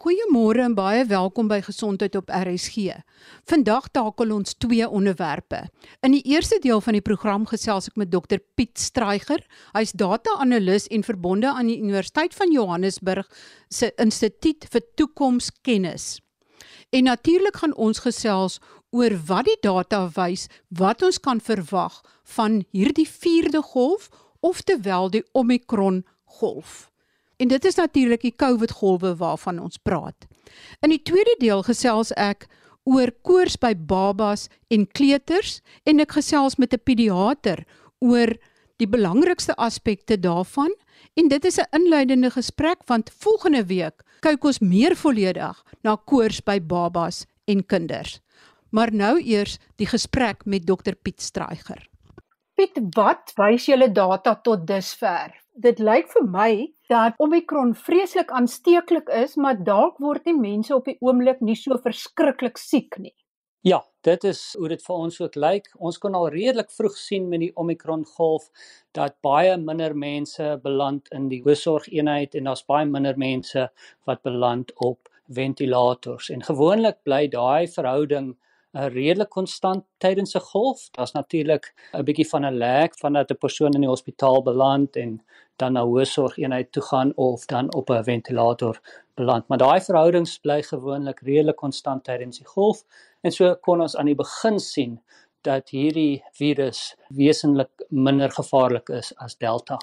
Goeiemôre en baie welkom by Gesondheid op RSG. Vandag takel ons twee onderwerpe. In die eerste deel van die program gesels ek met Dr Piet Straiger. Hy's data-analis en verbonde aan die Universiteit van Johannesburg se Instituut vir Toekomskennis. En natuurlik gaan ons gesels oor wat die data wys wat ons kan verwag van hierdie 4de golf of terwyl die Omicron golf. En dit is natuurlik die COVID golwe waarvan ons praat. In die tweede deel gesels ek oor koors by babas en kleuters en ek gesels met 'n pediater oor die belangrikste aspekte daarvan en dit is 'n inleidende gesprek want volgende week kyk ons meer volledig na koors by babas en kinders. Maar nou eers die gesprek met dokter Piet Straiger. Piet, wat wys julle data tot dusver? Dit lyk vir my dat Omicron vreeslik aansteeklik is, maar dalk word die mense op die oomblik nie so verskriklik siek nie. Ja, dit is hoe dit vir ons ook lyk. Ons kon al redelik vroeg sien met die Omicron golf dat baie minder mense beland in die hoësorgeenheid en daar's baie minder mense wat beland op ventilators. En gewoonlik bly daai verhouding redelik konstant tydens 'n golf. Daar's natuurlik 'n bietjie van 'n lag vandat 'n persoon in die hospitaal beland en dan na hoësorgeenheid toe gaan of dan op 'n ventilator beland. Maar daai verhoudings bly gewoonlik redelik konstant tydens die golf. En so kon ons aan die begin sien dat hierdie virus wesentlik minder gevaarlik is as Delta.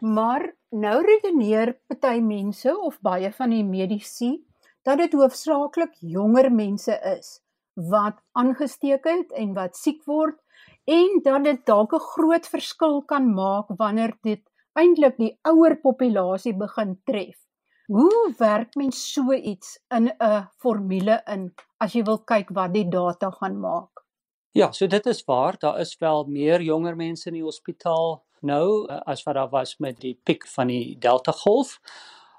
Maar nou redeneer party mense of baie van die medisy dat dit hoofsaaklik jonger mense is wat aangesteek het en wat siek word en dat dit dalk 'n groot verskil kan maak wanneer dit eintlik die ouer populasie begin tref. Hoe werk mens so iets in 'n formule in as jy wil kyk wat die data gaan maak? Ja, so dit is waar, daar is wel meer jonger mense in die hospitaal nou eh, as wat daar was met die piek van die Delta golf.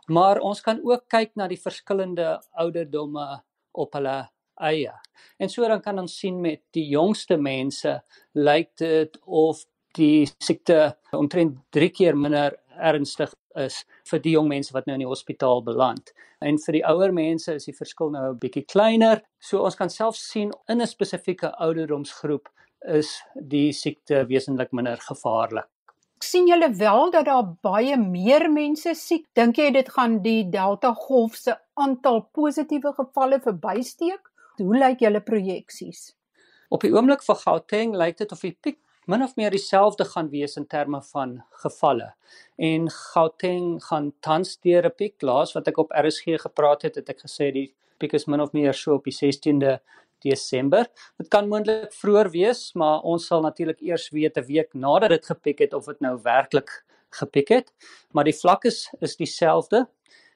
Maar ons kan ook kyk na die verskillende ouderdomme op hulle eie. En so dan kan ons sien met die jongste mense lyk dit of die siekte omtrent 3 keer minder ernstig is vir die jong mense wat nou in die hospitaal beland. En vir die ouer mense is die verskil nou 'n bietjie kleiner. So ons kan self sien in 'n spesifieke ouderdomsgroep is die siekte wesentlik minder gevaarlik. sien julle wel dat daar baie meer mense siek? Dink jy dit gaan die Delta golf se aantal positiewe gevalle verbysteek? Hoe lyk julle projeksies? Op die oomblik vir Gauteng lyk dit of die piek min of meer dieselfde gaan wees in terme van gevalle. En Gauteng gaan tans deur 'n piek laas wat ek op RSG gepraat het, het ek gesê die piek is min of meer so op die 16de Desember. Dit kan moontlik vroeër wees, maar ons sal natuurlik eers weet 'n week nadat dit gepiek het of dit nou werklik gepiek het. Maar die vlak is is dieselfde.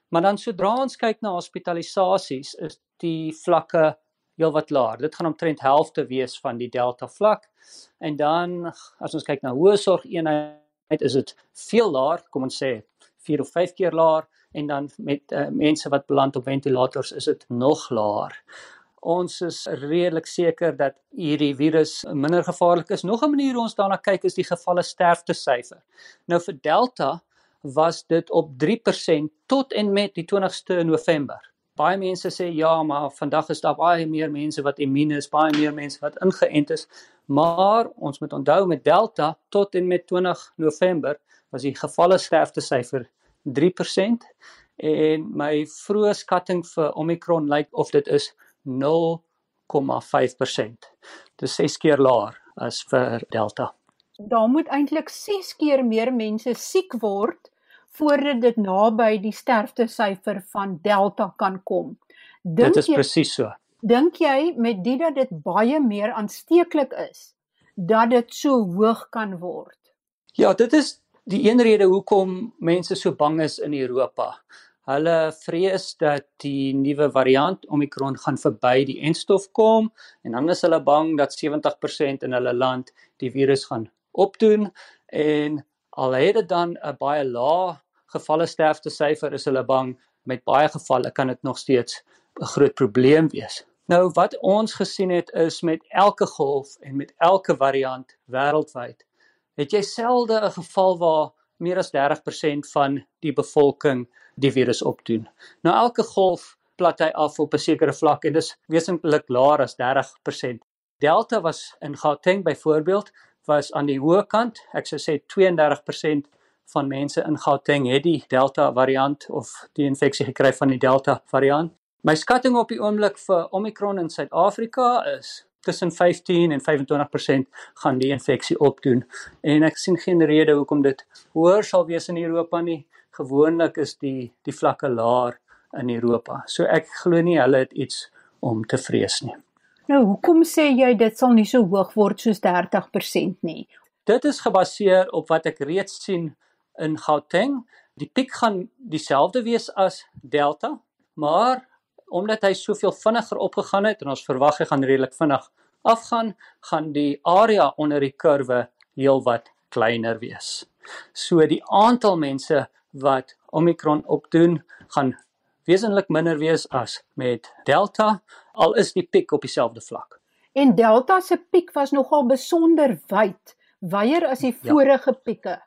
Maar dan sodra ons kyk na hospitalisasies, is die vlakke heelwat laer. Dit gaan omtrent helfte wees van die delta vlak. En dan as ons kyk na hoë sorg eenheid is dit veel laer, kom ons sê 4 of 5 keer laer en dan met uh, mense wat beland op ventilators is dit nog laer. Ons is redelik seker dat hierdie virus minder gevaarlik is. Nog 'n manier hoe ons daarna kyk is die gevalle sterfte syfer. Nou vir Delta was dit op 3% tot en met die 20ste November baie mense sê ja, maar vandag is daar baie meer mense wat immuun is, baie meer mense wat ingeënt is. Maar ons moet onthou met Delta tot en met 20 November was die gevalle sterfte syfer 3% en my vroeë skatting vir Omicron lyk like of dit is 0,5%. Dis 6 keer laer as vir Delta. Daar moet eintlik 6 keer meer mense siek word voordat dit naby die sterftesyfer van Delta kan kom. Dink dit is presies so. Dink jy met dit dat dit baie meer aansteeklik is dat dit so hoog kan word? Ja, dit is die een rede hoekom mense so bang is in Europa. Hulle vrees dat die nuwe variant Omicron gaan verby die enstof kom en dan is hulle bang dat 70% in hulle land die virus gaan opdoen en al het dit dan 'n baie lae gevalle sterfte syfer is hulle bang met baie gevalle kan dit nog steeds 'n groot probleem wees. Nou wat ons gesien het is met elke golf en met elke variant wêreldwyd het jy selde 'n geval waar meer as 30% van die bevolking die virus opdoen. Nou elke golf plat hy af op 'n sekere vlak en dis wesentlik laer as 30%. Delta was in Gauteng byvoorbeeld was aan die hoë kant. Ek sou sê 32% van mense in Gauteng het die Delta variant of die infeksie gekry van die Delta variant. My skatting op die oomblik vir Omicron in Suid-Afrika is tussen 15 en 25% gaan die infeksie opdoen en ek sien geen rede hoekom dit hoër sal wees in Europa nie. Gewoonlik is die die vlakke laer in Europa. So ek glo nie hulle het iets om te vrees nie. Nou, hoekom sê jy dit sal nie so hoog word soos 30% nie? Dit is gebaseer op wat ek reeds sien in Gauteng. Die piek gaan dieselfde wees as Delta, maar omdat hy soveel vinniger opgegaan het en ons verwag hy gaan redelik vinnig afgaan, gaan die area onder die kurwe heelwat kleiner wees. So die aantal mense wat Omicron opdoen, gaan wesentlik minder wees as met Delta, al is die piek op dieselfde vlak. En Delta se piek was nogal besonder wyd, wyer as die ja. vorige pieke.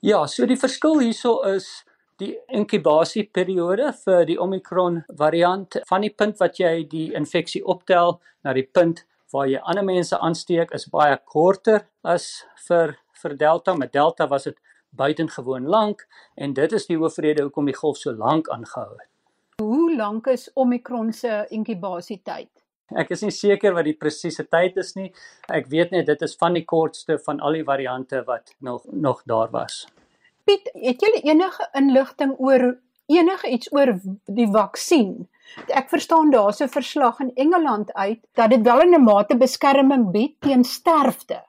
Ja, so die verskil hierso is die inkubasieperiode vir die Omicron variant van die punt wat jy die infeksie optel na die punt waar jy ander mense aansteek is baie korter as vir vir Delta. Met Delta was dit buitengewoon lank en dit is die hoofrede hoekom die golf so lank aangehou het. Hoe lank is Omicron se inkubasietyd? Ek is nie seker wat die presiese tyd is nie. Ek weet net dit is van die kortste van al die variante wat nog nog daar was. Piet, het jy enige inligting oor enige iets oor die vaksin? Ek verstaan daar's 'n verslag in Engeland uit dat dit wel 'n mate beskerming bied teen sterfte.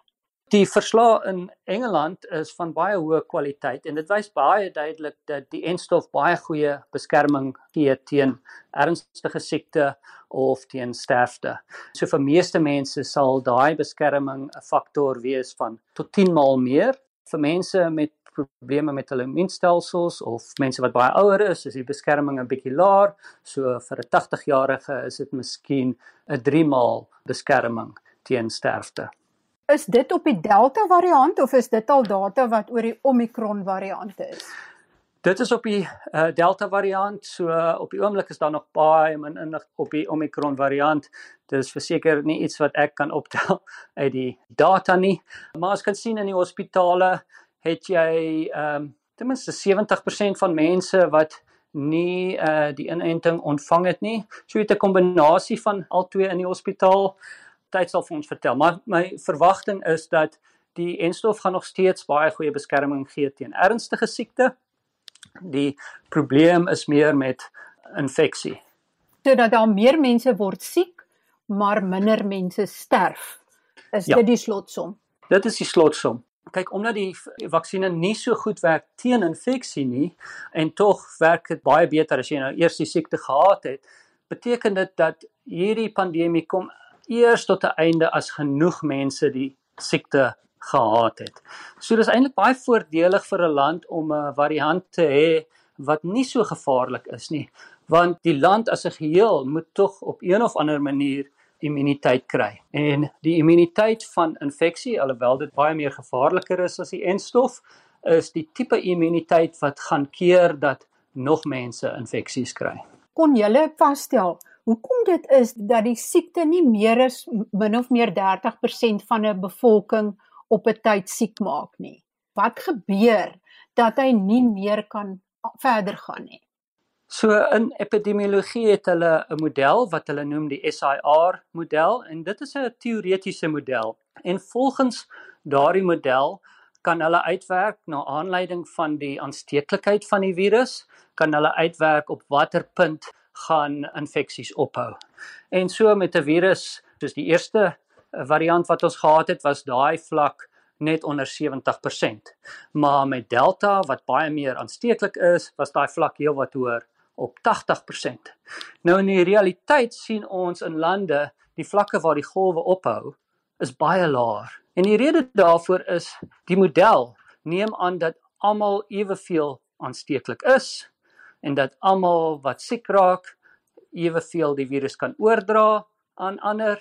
Die verslag in Engeland is van baie hoë kwaliteit en dit wys baie duidelik dat die enstof baie goeie beskerming gee teen ernstige siekte of teen sterfte. So vir meeste mense sal daai beskerming 'n faktor wees van tot 10 maal meer. Vir mense met probleme met hulle immuunstelsels of mense wat baie ouer is, is die beskerming 'n bietjie laer. So vir 'n 80-jarige is dit miskien 'n 3 maal beskerming teen sterfte. Is dit op die Delta variant of is dit al data wat oor die Omicron variante is? Dit is op die uh, Delta variant. So uh, op die oomblik is daar nog baie min inlig op die Omicron variant. Dit is verseker nie iets wat ek kan optel uit die data nie. Maar as kan sien in die hospitale het jy ehm um, ten minste 70% van mense wat nie uh die inenting ontvang het nie. So jy het 'n kombinasie van al twee in die hospitaal. Tyd sal vir ons vertel, maar my verwagting is dat die enstof gaan nog steeds baie goeie beskerming gee teen ernstige siekte. Die probleem is meer met infeksie. Sodat daar meer mense word siek, maar minder mense sterf. Is ja. dit die slotsom? Dit is die slotsom kyk omdat die vaksines nie so goed werk teen infeksie nie en tog werk dit baie beter as jy nou eers die siekte gehad het, beteken dit dat hierdie pandemie kom eers tot 'n einde as genoeg mense die siekte gehad het. So dis eintlik baie voordelig vir 'n land om 'n variant te hê wat nie so gevaarlik is nie, want die land as 'n geheel moet tog op een of ander manier immuniteit kry. En die immuniteit van infeksie, alhoewel dit baie meer gevaarliker is as die enstof, is die tipe immuniteit wat gaan keer dat nog mense infeksies kry. Kon julle vasstel hoekom dit is dat die siekte nie meer as min of meer 30% van 'n bevolking op 'n tyd siek maak nie? Wat gebeur dat hy nie meer kan verder gaan nie? So in epidemiologie het hulle 'n model wat hulle noem die SIR model en dit is 'n teoretiese model. En volgens daardie model kan hulle uitwerk na aanleiding van die aansteeklikheid van die virus, kan hulle uitwerk op watter punt gaan infeksies ophou. En so met 'n virus soos die eerste variant wat ons gehad het, was daai vlak net onder 70%. Maar met Delta wat baie meer aansteeklik is, was daai vlak heelwat hoër op 80%. Nou in die realiteit sien ons in lande die vlakke waar die golwe ophou is baie laer. En die rede daarvoor is die model neem aan dat almal eweveel aansteeklik is en dat almal wat siek raak eweveel die virus kan oordra aan ander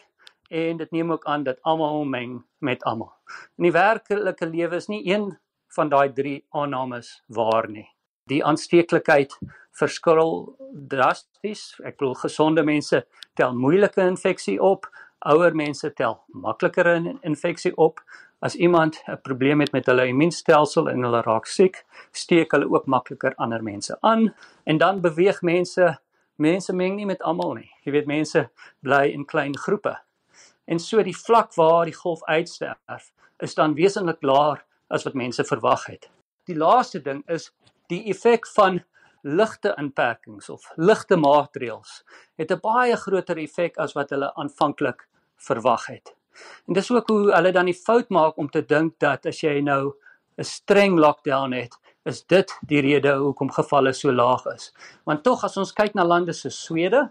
en dit neem ook aan dat almal meng met almal. In die werklike lewe is nie een van daai drie aannames waar nie. Die aansteeklikheid verskil drasties. Ek bedoel gesonde mense tel moeilike infeksie op, ouer mense tel makliker 'n infeksie op. As iemand 'n probleem het met hulle immuunstelsel en hulle raak siek, steek hulle ook makliker ander mense aan en dan beweeg mense mense meng nie met almal nie. Jy weet mense bly in klein groepe. En so die vlak waar die golf uitsterf is dan wesentlik laer as wat mense verwag het. Die laaste ding is die effek van ligte inperkings of ligte maatreëls het 'n baie groter effek as wat hulle aanvanklik verwag het. En dis ook hoe hulle dan die fout maak om te dink dat as jy nou 'n streng lockdown het, is dit die rede hoekom gevalle so laag is. Want tog as ons kyk na lande so Swede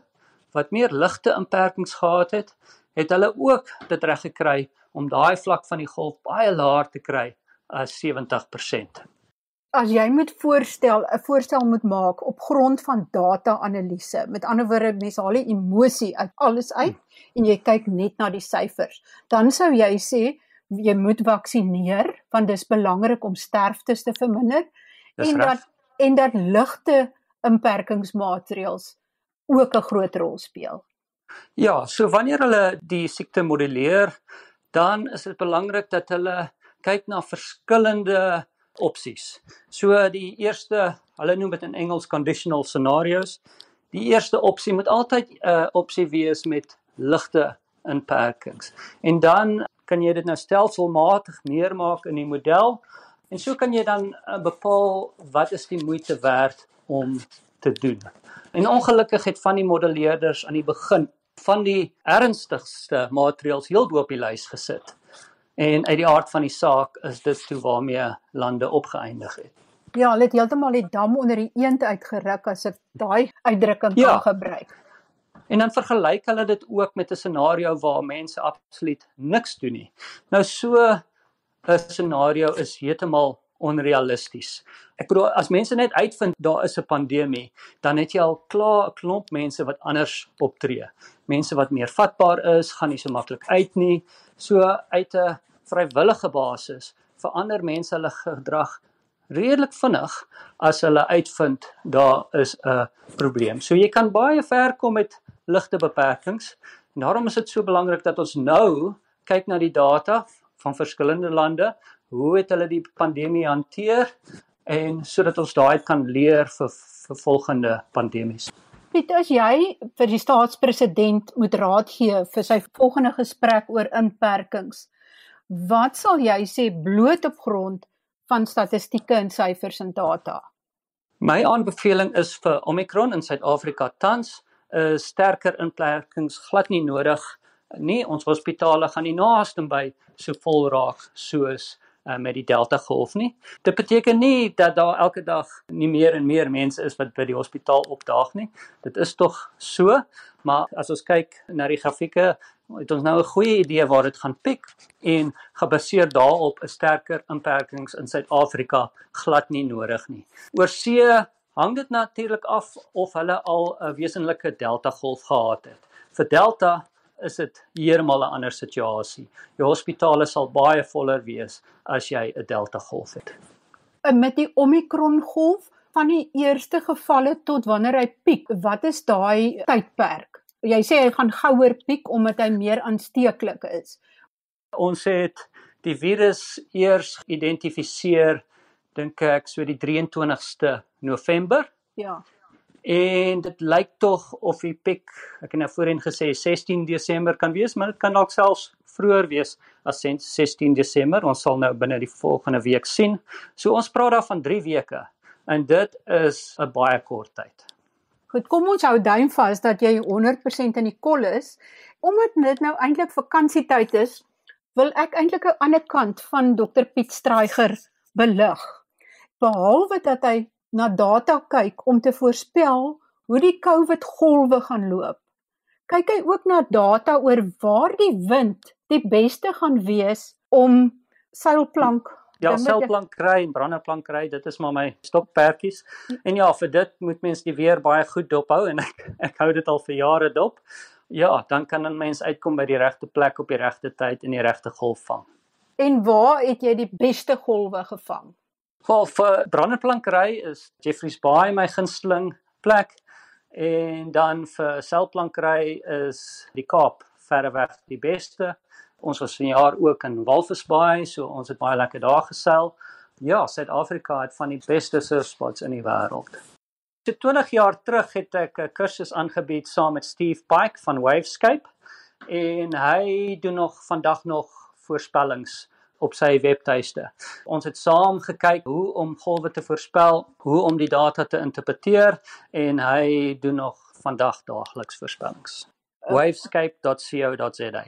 wat meer ligte inperkings gehad het, het hulle ook dit reg gekry om daai vlak van die golf baie laer te kry as 70%. As jy moet voorstel 'n voorstel moet maak op grond van data-analise, met ander woorde mense haal die emosie uit alles uit en jy kyk net na die syfers, dan sou jy sê jy moet vaksineer want dit is belangrik om sterftes te verminder en dat en dat ligte inperkingsmaatreëls ook 'n groot rol speel. Ja, so wanneer hulle die siekte modelleer, dan is dit belangrik dat hulle kyk na verskillende opsies. So die eerste, hulle noem dit in Engels conditional scenarios. Die eerste opsie moet altyd 'n uh, opsie wees met ligte inperkings. En dan kan jy dit nou stelselmatig meer maak in die model en so kan jy dan uh, bepaal wat is die moeite werd om te doen. En ongelukkig het van die modelleerders aan die begin van die ernstigste maatreëls heel bo op die lys gesit. En uit die aard van die saak is dit toe waarmee lande opgeëindig het. Ja, hulle het heeltemal die dam onder die eend uitgeruk as ek daai uitdrukking ja. kan gebruik. En dan vergelyk hulle dit ook met 'n scenario waar mense absoluut niks doen nie. Nou so 'n scenario is heeltemal onrealisties. Ek bedoel as mense net uitvind daar is 'n pandemie, dan het jy al klaar 'n klomp mense wat anders optree. Mense wat meer vatbaar is, gaan nie so maklik uit nie. So uit 'n vrywillige basis verander mense hulle gedrag redelik vinnig as hulle uitvind daar is 'n probleem. So jy kan baie ver kom met ligte beperkings. En daarom is dit so belangrik dat ons nou kyk na die data van verskillende lande, hoe het hulle die pandemie hanteer en sodat ons daai kan leer vir vir volgende pandemies. Piet, as jy vir die staatspresident moet raad gee vir sy volgende gesprek oor inperkings, wat sal jy sê bloot op grond van statistieke en syfers en data? My aanbeveling is vir Omicron in Suid-Afrika tans 'n uh, sterker inperkings glad nie nodig nie. Ons hospitale gaan nie naaste by so vol raak soos uh, met die Delta golf nie. Dit beteken nie dat daar elke dag nie meer en meer mense is wat by die hospitaal opdaag nie. Dit is tog so, maar as ons kyk na die grafieke, het ons nou 'n goeie idee waar dit gaan piek en gebaseer daarop 'n sterker inperkings in Suid-Afrika glad nie nodig nie. Oorsee hang dit natuurlik af of hulle al 'n wesenlike delta golf gehad het. Vir delta is dit heeltemal 'n ander situasie. Die hospitale sal baie voller wees as jy 'n delta golf het. En met die omikron golf van die eerste gevalle tot wanneer hy piek, wat is daai tydperk? Jy sê hy gaan gouer piek omdat hy meer aansteeklik is. Ons het die virus eers geïdentifiseer dink ek so die 23ste November. Ja. En dit lyk tog of die piek, ek het nou voorheen gesê 16 Desember kan wees, maar dit kan dalk selfs vroeër wees as 16 Desember. Ons sal nou binne die volgende week sien. So ons praat daar van 3 weke en dit is 'n baie kort tyd. Goed, kom ons hou duim vas dat jy 100% in die kol is. Omdat dit nou eintlik vakansietyd is, wil ek eintlik 'n ander kant van Dr Piet Straiger belig behalwe dat hy na data kyk om te voorspel hoe die COVID golwe gaan loop. Kyk hy ook na data oor waar die wind die beste gaan wees om seilplank Ja, seilplank kry en branderplank kry, dit is maar my stokperdjies. En ja, vir dit moet mens die weer baie goed dophou en ek ek hou dit al vir jare dop. Ja, dan kan 'n mens uitkom by die regte plek op die regte tyd en die regte golf vang. En waar het jy die beste golwe gevang? Wel vir branderplankery is Jeffreys Bay my gunsteling plek en dan vir selplankery is die Kaap verreweg die beste. Ons was vanjaar ook in Walvis Bay, so ons het baie lekker daar geseil. Ja, Suid-Afrika het van die beste surfspots in die wêreld. So 20 jaar terug het ek 'n kursus aangebied saam met Steve Pike van Wavescape en hy doen nog vandag nog voorspellings op sy webtuiste. Ons het saam gekyk hoe om golwe te voorspel, hoe om die data te interpreteer en hy doen nog vandag daagliks voorspellings. wavescape.co.za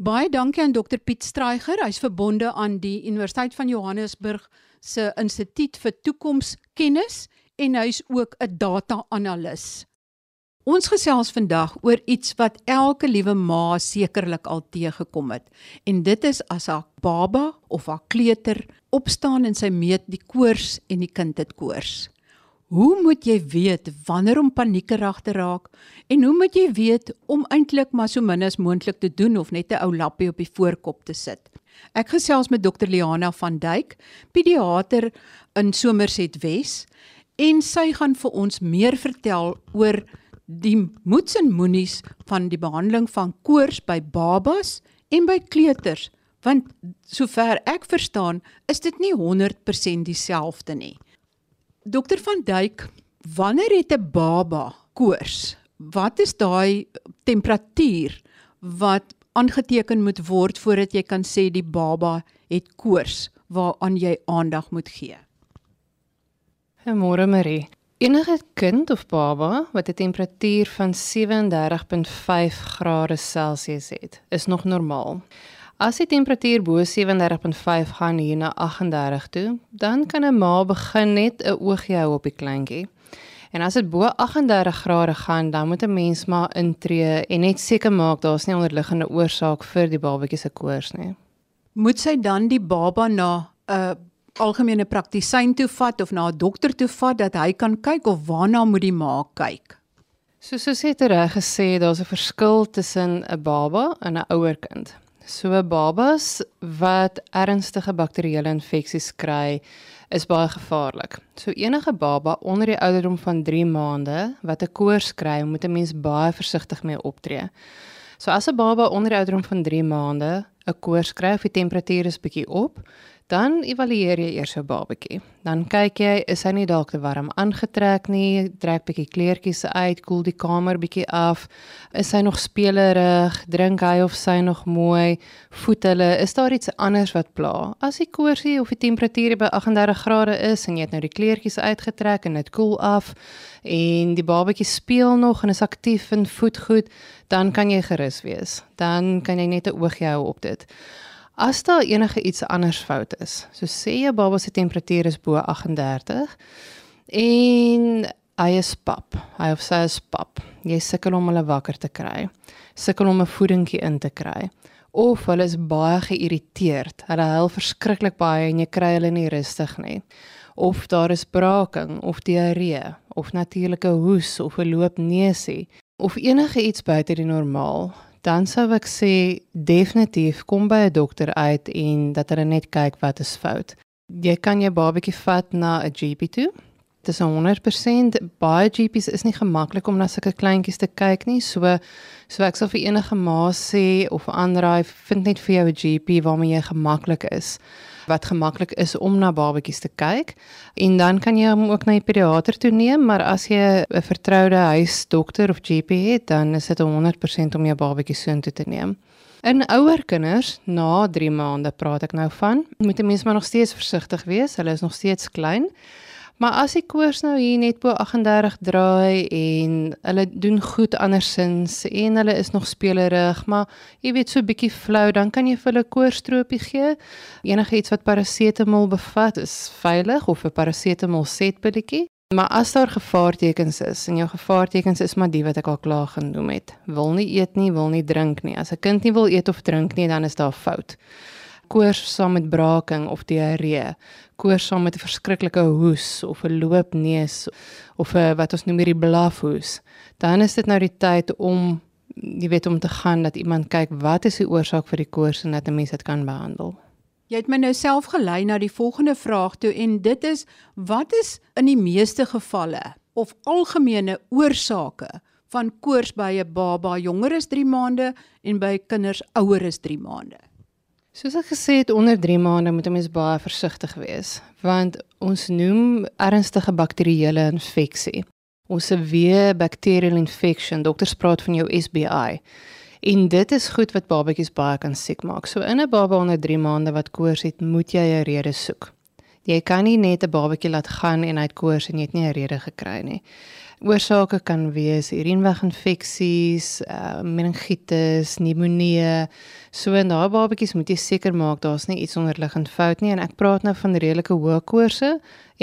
Baie dankie aan Dr Piet Straiger. Hy's verbonde aan die Universiteit van Johannesburg se Instituut vir Toekomskennis en hy's ook 'n data-analis. Ons gesels vandag oor iets wat elke liewe ma sekerlik al teëgekom het. En dit is as haar baba of haar kleuter opstaan en sy meet die koors en die kind het koors. Hoe moet jy weet wanneer om paniekerig te raak en hoe moet jy weet om eintlik maar so min as moontlik te doen of net 'n ou lappie op die voorkop te sit? Ek gesels met dokter Liana van Duyk, pediater in Somerset Wes, en sy gaan vir ons meer vertel oor die moets en moenies van die behandeling van koors by babas en by kleuters want sover ek verstaan is dit nie 100% dieselfde nie. Dokter van Duyk, wanneer het 'n baba koors? Wat is daai temperatuur wat aangeteken moet word voordat jy kan sê die baba het koors waaraan jy aandag moet gee? Môre Marie. Enige kind of baba wat 'n temperatuur van 37.5 grade Celsius het, is nog normaal. As die temperatuur bo 37.5 gaan hier na 38 toe, dan kan 'n ma begin net 'n oogie hou op die kleintjie. En as dit bo 38 grade gaan, dan moet 'n mens maar intree en net seker maak daar's nie onderliggende oorsaak vir die babatjie se koors nie. Moet sy dan die baba na 'n uh, algemene praktisyn toe vat of na 'n dokter toe vat dat hy kan kyk of waarna moet die ma kyk? Soos jy het reg gesê, daar's 'n verskil tussen 'n baba en 'n ouer kind. So babas wat ernstige bakterieële infeksies kry, is baie gevaarlik. So enige baba onder die ouderdom van 3 maande wat 'n koors kry, moet 'n mens baie versigtig mee optree. So as 'n baba onder die ouderdom van 3 maande 'n koors kry of die temperatuur is bietjie op, Dan evalueer jy eers jou babatjie. Dan kyk jy, is hy nie dalk te warm aangetrek nie? Trek bietjie kleertjies uit, koel die kamer bietjie af. Is hy nog spelerig? Drink hy of sy nog mooi? Voet hulle? Is daar iets anders wat pla? As die koorsie of die temperatuur by 38 grade is en jy het nou die kleertjies uitgetrek en dit koel af en die babatjie speel nog en is aktief en voet goed, dan kan jy gerus wees. Dan kan jy net 'n oogie hou op dit. As daar enige iets anders fout is, so sê jou baba se temperatuur is bo 38 en hy is pap, hy of sy is pap. Jy sukkel om hulle wakker te kry. Sukkel om 'n voedingkie in te kry of hulle is baie geïrriteerd. Hulle huil verskriklik baie en jy kry hulle nie rustig nie. Of daar is braaking of diarree of natuurlike hoes of 'n loopneusie of enige iets buite die normaal dan sou ek sê definitief kom by 'n dokter uit en dat hulle net kyk wat is fout. Jy kan jou babatjie vat na 'n GP toe. Dit is 100% baie GP's is nie gemaklik om na sulke kleintjies te kyk nie. So so ek sal vir enige ma sê of hy vind net vir jou 'n GP waarmee jy gemaklik is wat gemaklik is om na babatjies te kyk en dan kan jy hom ook na die pediater toe neem maar as jy 'n vertroude huisdokter of GP het dan is dit 100% om jou babatjie soheen toe te neem. In ouer kinders na 3 maande praat ek nou van, moet 'n mens maar nog steeds versigtig wees. Hulle is nog steeds klein. Maar as die koers nou hier net bo 38 draai en hulle doen goed andersins en hulle is nog spelerig, maar jy weet so 'n bietjie flou, dan kan jy vir hulle koorstroopie gee. Enige iets wat parasetamol bevat is veilig of 'n parasetamol setpilletjie. Maar as daar gevaartekens is en jou gevaartekens is maar die wat ek al klaar genoem het. Wil nie eet nie, wil nie drink nie. As 'n kind nie wil eet of drink nie, dan is daar fout koors saam met braaking of diarree, koors saam met 'n verskriklike hoes of 'n loopneus of 'n wat ons noem hierdie blafhoes, dan is dit nou die tyd om jy weet om te gaan dat iemand kyk wat is die oorsaak vir die koors en dat 'n mens dit kan behandel. Jy het my nou self gelei na die volgende vraag toe en dit is wat is in die meeste gevalle of algemene oorsake van koors by 'n baba jonger as 3 maande en by kinders ouer as 3 maande? Soos ek gesê het onder 3 maande moet 'n mens baie versigtig wees want ons noem ernstige bakterieële infeksie. Ons severe bacterial infection, dokters praat van jou SBI. En dit is goed wat babatjies baie kan siek maak. So in 'n baba onder 3 maande wat koors het, moet jy 'n rede soek. Jy kan nie net 'n babatjie laat gaan en hy het koors en jy het nie 'n rede gekry nie. Oorsake kan wees urineweginfeksies, uh, meningitis, pneumonie. So in daai babatjies moet jy seker maak daar's nie iets onderliggend fout nie en ek praat nou van redelike hoë koorse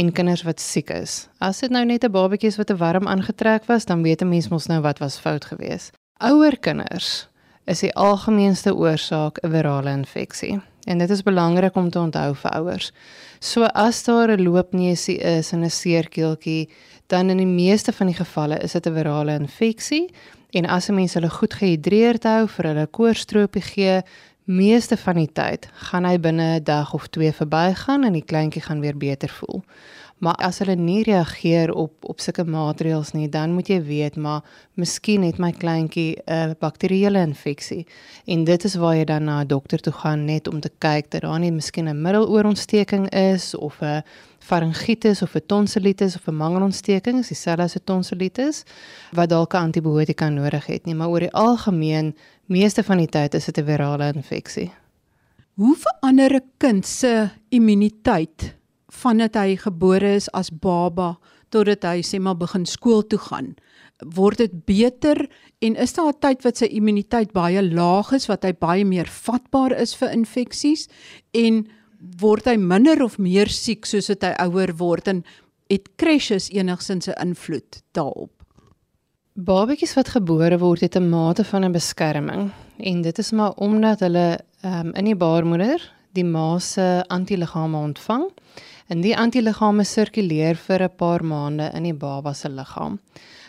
en kinders wat siek is. As dit nou net 'n babatjie is wat te warm aangetrek was, dan weet 'n mens mos nou wat was fout geweest. Ouer kinders is die algemeenste oorsaak 'n virale infeksie. En dit is belangrik om te onthou vir ouers. So as daar 'n loopneusie is en 'n seerkeeltjie, dan in die meeste van die gevalle is dit 'n virale infeksie en as 'n mens hulle goed gehidreerd hou vir hulle koorstroopie gee, meeste van die tyd gaan hy binne 'n dag of twee verbygaan en die kleintjie gaan weer beter voel. Maar as hulle nie reageer op op sulke maatreëls nie, dan moet jy weet maar miskien het my kleintjie 'n bakterieële infeksie. En dit is waar jy dan na 'n dokter toe gaan net om te kyk dat daar nie miskien 'n middeloorontsteking is of 'n faringitis of 'n tonsilitis of 'n mangelontsteking, is dieselfde as 'n tonsilitis wat dalk 'n antibiotika nodig het nie, maar oor die algemeen meeste van die tyd is dit 'n virale infeksie. Hoe verander 'n kind se immuniteit vandat hy gebore is as baba totdat hy sê maar begin skool toe gaan word dit beter en is daar 'n tyd wat sy immuniteit baie laag is wat hy baie meer vatbaar is vir infeksies en word hy minder of meer siek soos dit hy ouer word en het crashes enigsins 'n invloed daarop? Babatjies wat gebore word het 'n mate van 'n beskerming en dit is maar omdat hulle um, in die baarmoeder die ma se antiliggame ontvang en die antiliggame sirkuleer vir 'n paar maande in die baba se liggaam.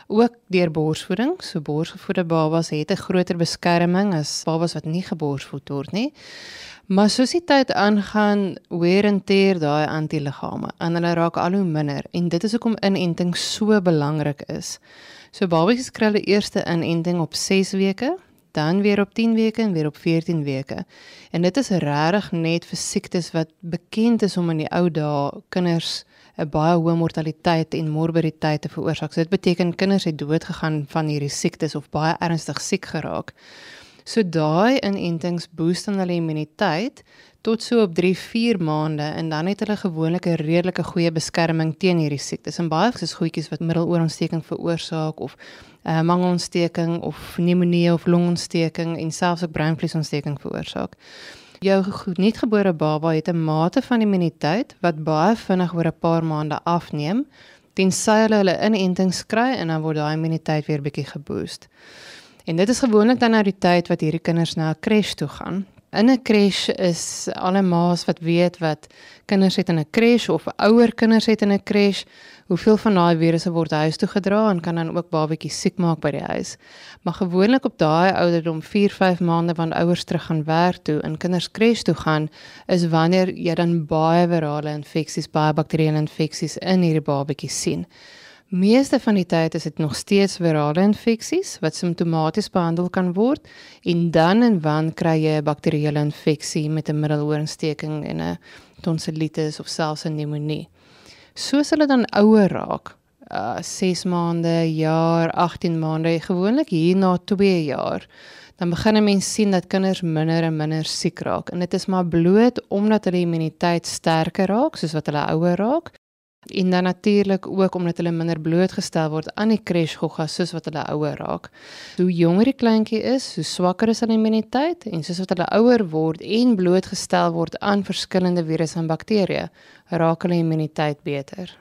Ook deur borsvoeding, so borsgevoede babas het 'n groter beskerming as babas wat nie geborsvoed word nie. Maar soos die tyd aangaan, weer en teer daai antiliggame en hulle raak al hoe minder en dit is hoekom inenting so belangrik is. So babatjies kry hulle eerste inenting op 6 weke dan weer op 10 weke en weer op 14 weke. En dit is regtig net vir siektes wat bekend is om in die ou dae kinders 'n baie hoë mortaliteit en morbiditeit te veroorsaak. So dit beteken kinders het dood gegaan van hierdie siektes of baie ernstig siek geraak. So daai inentings boost dan hulle immuniteit tot so op 3-4 maande en dan het hulle gewoonlik 'n redelike goeie beskerming teen hierdie siektes. En baie is goedjies wat middeloorontsteking veroorsaak of uh, mangelontsteking of pneumonie of longontsteking en selfs ook breinvliesontsteking veroorsaak. Jou nuutgebore baba het 'n mate van immuniteit wat baie vinnig oor 'n paar maande afneem tensy hulle hulle inentings kry en dan word daai immuniteit weer bietjie geboost. En dit is gewoonlik dan nou die tyd wat hierdie kinders na 'n crash toe gaan In 'n crash is alle ma's wat weet wat kinders het in 'n crash of ouer kinders het in 'n crash, hoeveel van daai virusse word huis toe gedra en kan dan ook babatjies siek maak by die huis. Maar gewoonlik op daai ouderdom 4-5 maande wanneer ouers terug gaan werk toe en kinders crash toe gaan, is wanneer jy dan baie virale infeksies, baie bakterieële infeksies in hierdie babatjies sien. Meeste van die tyd is dit nog steeds virale infeksies wat simptomaties behandel kan word en dan en wan kry jy 'n bakterieële infeksie met 'n middeloorontsteking en 'n tonsilitis of selfs 'n pneumonie. Soos hulle dan ouer raak, uh 6 maande, jaar, 18 maande, gewoonlik hier na 2 jaar, dan begin 'n mens sien dat kinders minder en minder siek raak en dit is maar bloot omdat hulle immuniteit sterker raak soos wat hulle ouer raak en dan natuurlik ook omdat hulle minder blootgestel word aan die crashgogga soos wat hulle ouer raak. Hoe jonger die kleintjie is, hoe swakker is hulle immuniteit en soos wat hulle ouer word en blootgestel word aan verskillende virusse en bakterieë, raak hulle immuniteit beter.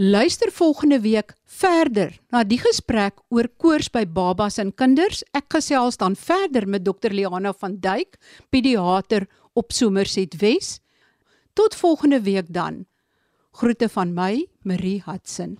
Luister volgende week verder na die gesprek oor koors by babas en kinders. Ek gesels dan verder met Dr. Liana van Duyk, pediater op Somerset Wes. Tot volgende week dan. Groete van my, Marie Hudson.